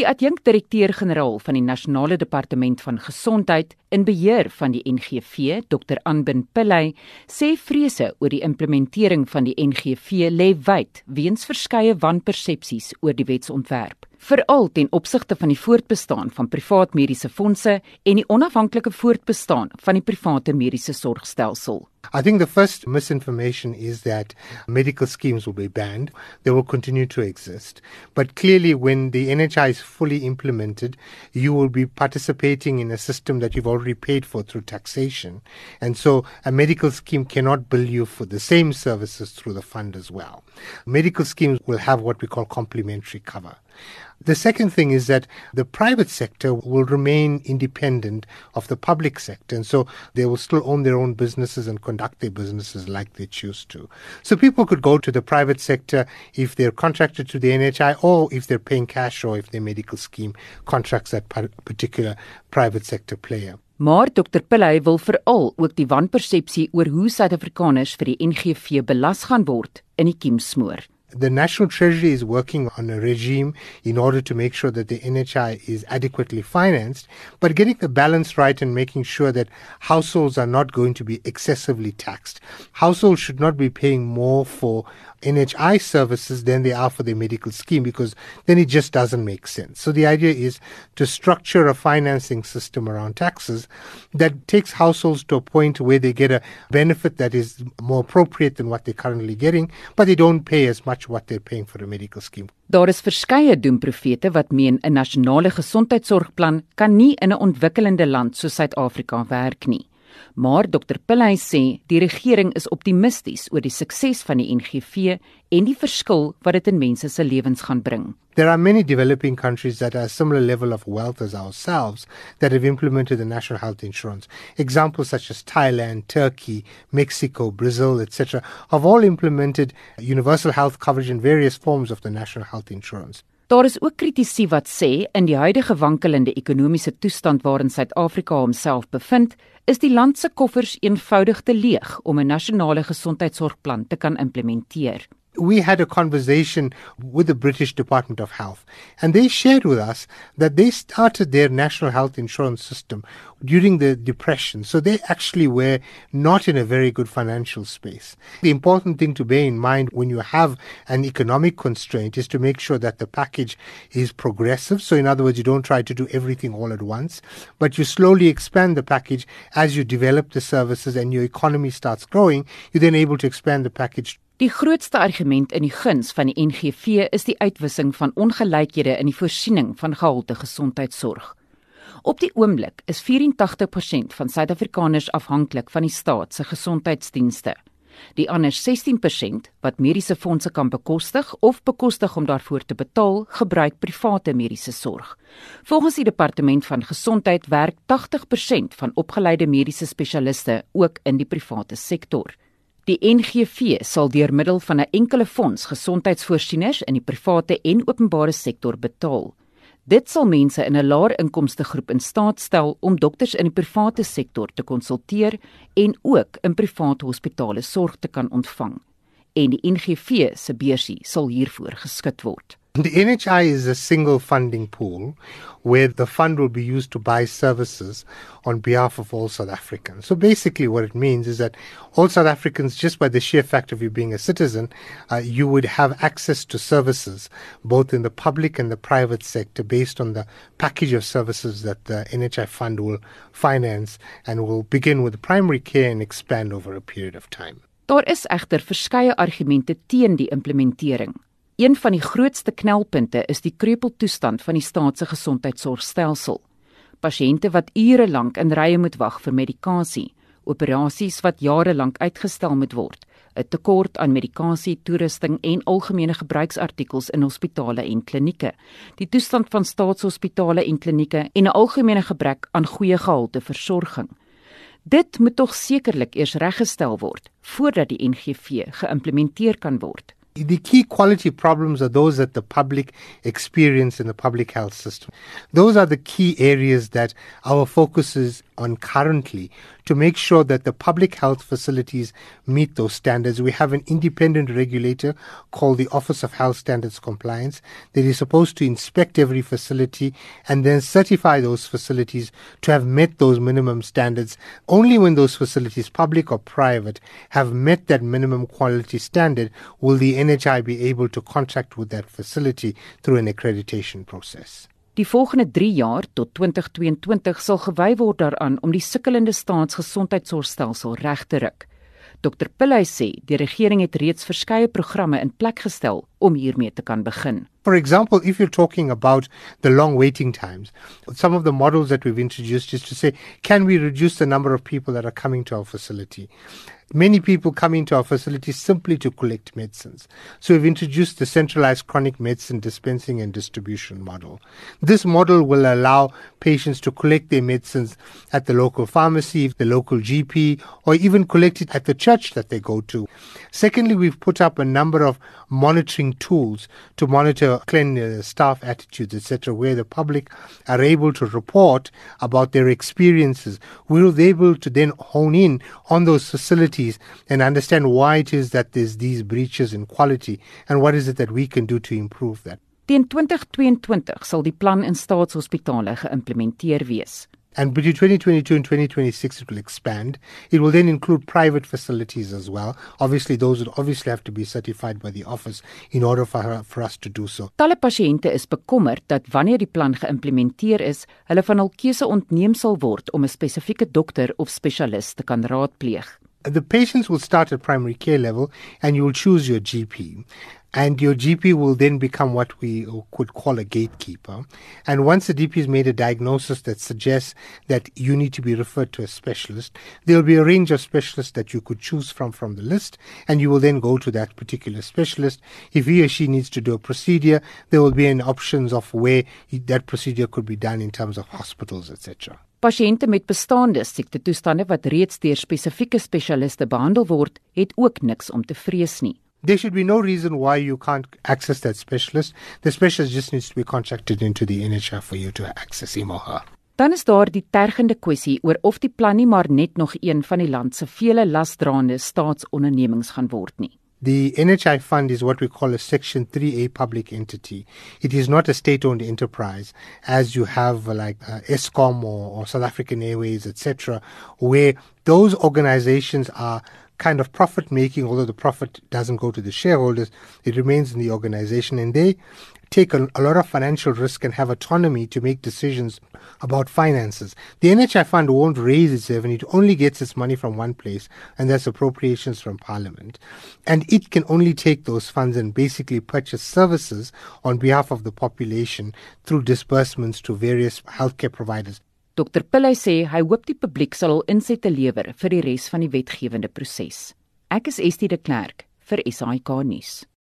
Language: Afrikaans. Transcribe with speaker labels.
Speaker 1: Die adjunkdirekteur-generaal van die Nasionale Departement van Gesondheid in beheer van die NGV, Dr. Anbin Pillay, sê vrese oor die implementering van die NGV lê wyd weens verskeie wanpersepsies oor die wetsontwerp veral ten opsigte van die voortbestaan van privaat mediese fondse en die onafhanklike voortbestaan van die private mediese sorgstelsel.
Speaker 2: I think the first misinformation is that medical schemes will be banned. They will continue to exist. But clearly, when the NHI is fully implemented, you will be participating in a system that you've already paid for through taxation. And so a medical scheme cannot bill you for the same services through the fund as well. Medical schemes will have what we call complementary cover. The second thing is that the private sector will remain independent of the public sector, and so they will still own their own businesses and conduct their businesses like they choose to. So people could go to the private sector if they're contracted to the NHI, or if they're paying cash, or if their medical scheme contracts that particular private sector player.
Speaker 1: Maar Dr Pillay wil veral ook die wanpersepsie oor hoe Suid-Afrikaners vir die NGV belas gaan word in die kiem smoor.
Speaker 2: The National Treasury is working on a regime in order to make sure that the NHI is adequately financed, but getting the balance right and making sure that households are not going to be excessively taxed. Households should not be paying more for NHI services than they are for the medical scheme because then it just doesn't make sense. So the idea is to structure a financing system around taxes that takes households to a point where they get a benefit that is more appropriate than what they're currently getting, but they don't pay as much what they're paying for a medical scheme.
Speaker 1: Daar is verskeie doemprofete wat meen 'n nasionale gesondheidsorgplan kan nie in 'n ontwikkelende land soos Suid-Afrika werk nie. Maar Dr Pillay sê die regering is optimisties oor die sukses van die NGV en die verskil wat dit in mense se lewens gaan bring.
Speaker 2: There are many developing countries that are a similar level of wealth as ourselves that have implemented the national health insurance. Examples such as Thailand, Turkey, Mexico, Brazil, etc., have all implemented universal health coverage in various forms of the national health insurance.
Speaker 1: Daar is ook kritici wat sê in die huidige wankelende ekonomiese toestand waarin Suid-Afrika homself bevind, is die land se koffers eenvoudig te leeg om 'n nasionale gesondheidsorgplan te kan implementeer.
Speaker 2: We had a conversation with the British Department of Health, and they shared with us that they started their national health insurance system during the Depression. So they actually were not in a very good financial space. The important thing to bear in mind when you have an economic constraint is to make sure that the package is progressive. So, in other words, you don't try to do everything all at once, but you slowly expand the package as you develop the services and your economy starts growing. You're then able to expand the package
Speaker 1: Die grootste argument in die guns van die NGV is die uitwissing van ongelykhede in die voorsiening van gehalte gesondheidsorg. Op die oomblik is 84% van Suid-Afrikaners afhanklik van die staat se gesondheidsdienste. Die ander 16% wat mediese fondse kan bekostig of bekostig om daarvoor te betaal, gebruik private mediese sorg. Volgens die departement van gesondheid werk 80% van opgeleide mediese spesialiste ook in die private sektor. Die NGV sal deur middel van 'n enkele fonds gesondheidsvoorsieners in die private en openbare sektor betaal. Dit sal mense in 'n laer inkomste groep in staat stel om dokters in die private sektor te konsulteer en ook in private hospitale sorg te kan ontvang. En die NGV se beursie sal hiervoor geskit word.
Speaker 2: The NHI is a single funding pool where the fund will be used to buy services on behalf of all South Africans. So basically, what it means is that all South Africans, just by the sheer fact of you being a citizen, uh, you would have access to services both in the public and the private sector based on the package of services that the NHI fund will finance and will begin with primary care and expand over a period of time.
Speaker 1: Daar is verskeie argumente teen die implementering. Een van die grootste knelpunte is die kreupeltoestand van die staatse gesondheidsorgstelsel. Pasiënte wat ure lank in rye moet wag vir medikasie, operasies wat jare lank uitgestel moet word, 'n tekort aan medikasie, toerusting en algemene gebruiksartikels in hospitale en klinieke, die toestand van staatshospitale en klinieke en 'n algemene gebrek aan goeie gehalte versorging. Dit moet tog sekerlik eers reggestel word voordat die NGV geïmplementeer kan word.
Speaker 2: The key quality problems are those that the public experience in the public health system. Those are the key areas that our focus is on currently to make sure that the public health facilities meet those standards. We have an independent regulator called the Office of Health Standards Compliance that is supposed to inspect every facility and then certify those facilities to have met those minimum standards. Only when those facilities, public or private, have met that minimum quality standard will the NHI be able to contract with that facility through an accreditation process.
Speaker 1: Die volgende 3 jaar tot 2022 sal gewy word daaraan om die sukkelende staatsgesondheidsorgstelsel reg te ruk. Dr Pillay sê die regering het reeds verskeie programme in plek gestel om hiermee te kan begin.
Speaker 2: For example, if you're talking about the long waiting times, some of the models that we've introduced is to say, can we reduce the number of people that are coming to our facility? Many people come into our facility simply to collect medicines. So we've introduced the centralized chronic medicine dispensing and distribution model. This model will allow patients to collect their medicines at the local pharmacy, the local GP, or even collect it at the church that they go to. Secondly, we've put up a number of monitoring tools to monitor cleanliness, uh, staff attitudes, etc., where the public are able to report about their experiences. We'll be able to then hone in on those facilities and understand why it is that there's these breaches in quality and what is it that we can do to improve that.
Speaker 1: Teen 2022 sal die plan in staatshospitale geïmplementeer wees.
Speaker 2: And between 2022 and 2026, it will expand. It will then include private facilities as well. Obviously, those would obviously have to be certified by the office in order for, for us to do so.
Speaker 1: Talle pasiënte is bekommerd dat wanneer die plan geïmplementeer is, hulle van hul keuse ontneem sal word om 'n spesifieke dokter of spesialis te kan raadpleeg.
Speaker 2: The patients will start at primary care level and you will choose your GP. and your GP will then become what we could call a gatekeeper. And once the GP has made a diagnosis that suggests that you need to be referred to a specialist, there'll be a range of specialists that you could choose from from the list, and you will then go to that particular specialist. If he or she needs to do a procedure, there will be an options of where that procedure could be done in terms of hospitals, etc.
Speaker 1: Pasiënte met bestaande siektetoestande wat reeds deur spesifieke spesialiste behandel word, het ook niks om te vrees nie.
Speaker 2: There should be no reason why you can't access that specialist. The specialist just needs to be contracted into the NHF for you to access him or her.
Speaker 1: Dan is daar die tergende kwessie oor of die plan nie maar net nog een van die land se vele lasdraande staatsondernemings gaan word nie.
Speaker 2: The NHI fund is what we call a Section 3A public entity. It is not a state owned enterprise as you have like uh, ESCOM or, or South African Airways, etc., where those organizations are kind of profit making, although the profit doesn't go to the shareholders, it remains in the organization and they take a, a, lot of financial risk and have autonomy to make decisions about finances. The NHI fund won't raise its revenue, it only gets its money from one place, and that's appropriations from Parliament. And it can only take those funds and basically purchase services on behalf of the population through disbursements to various healthcare providers.
Speaker 1: Dr Pillay sê hy hoop die publiek sal hul insette lewer vir die res van die wetgewende proses. Ek is Estie de Klerk vir SAK nuus.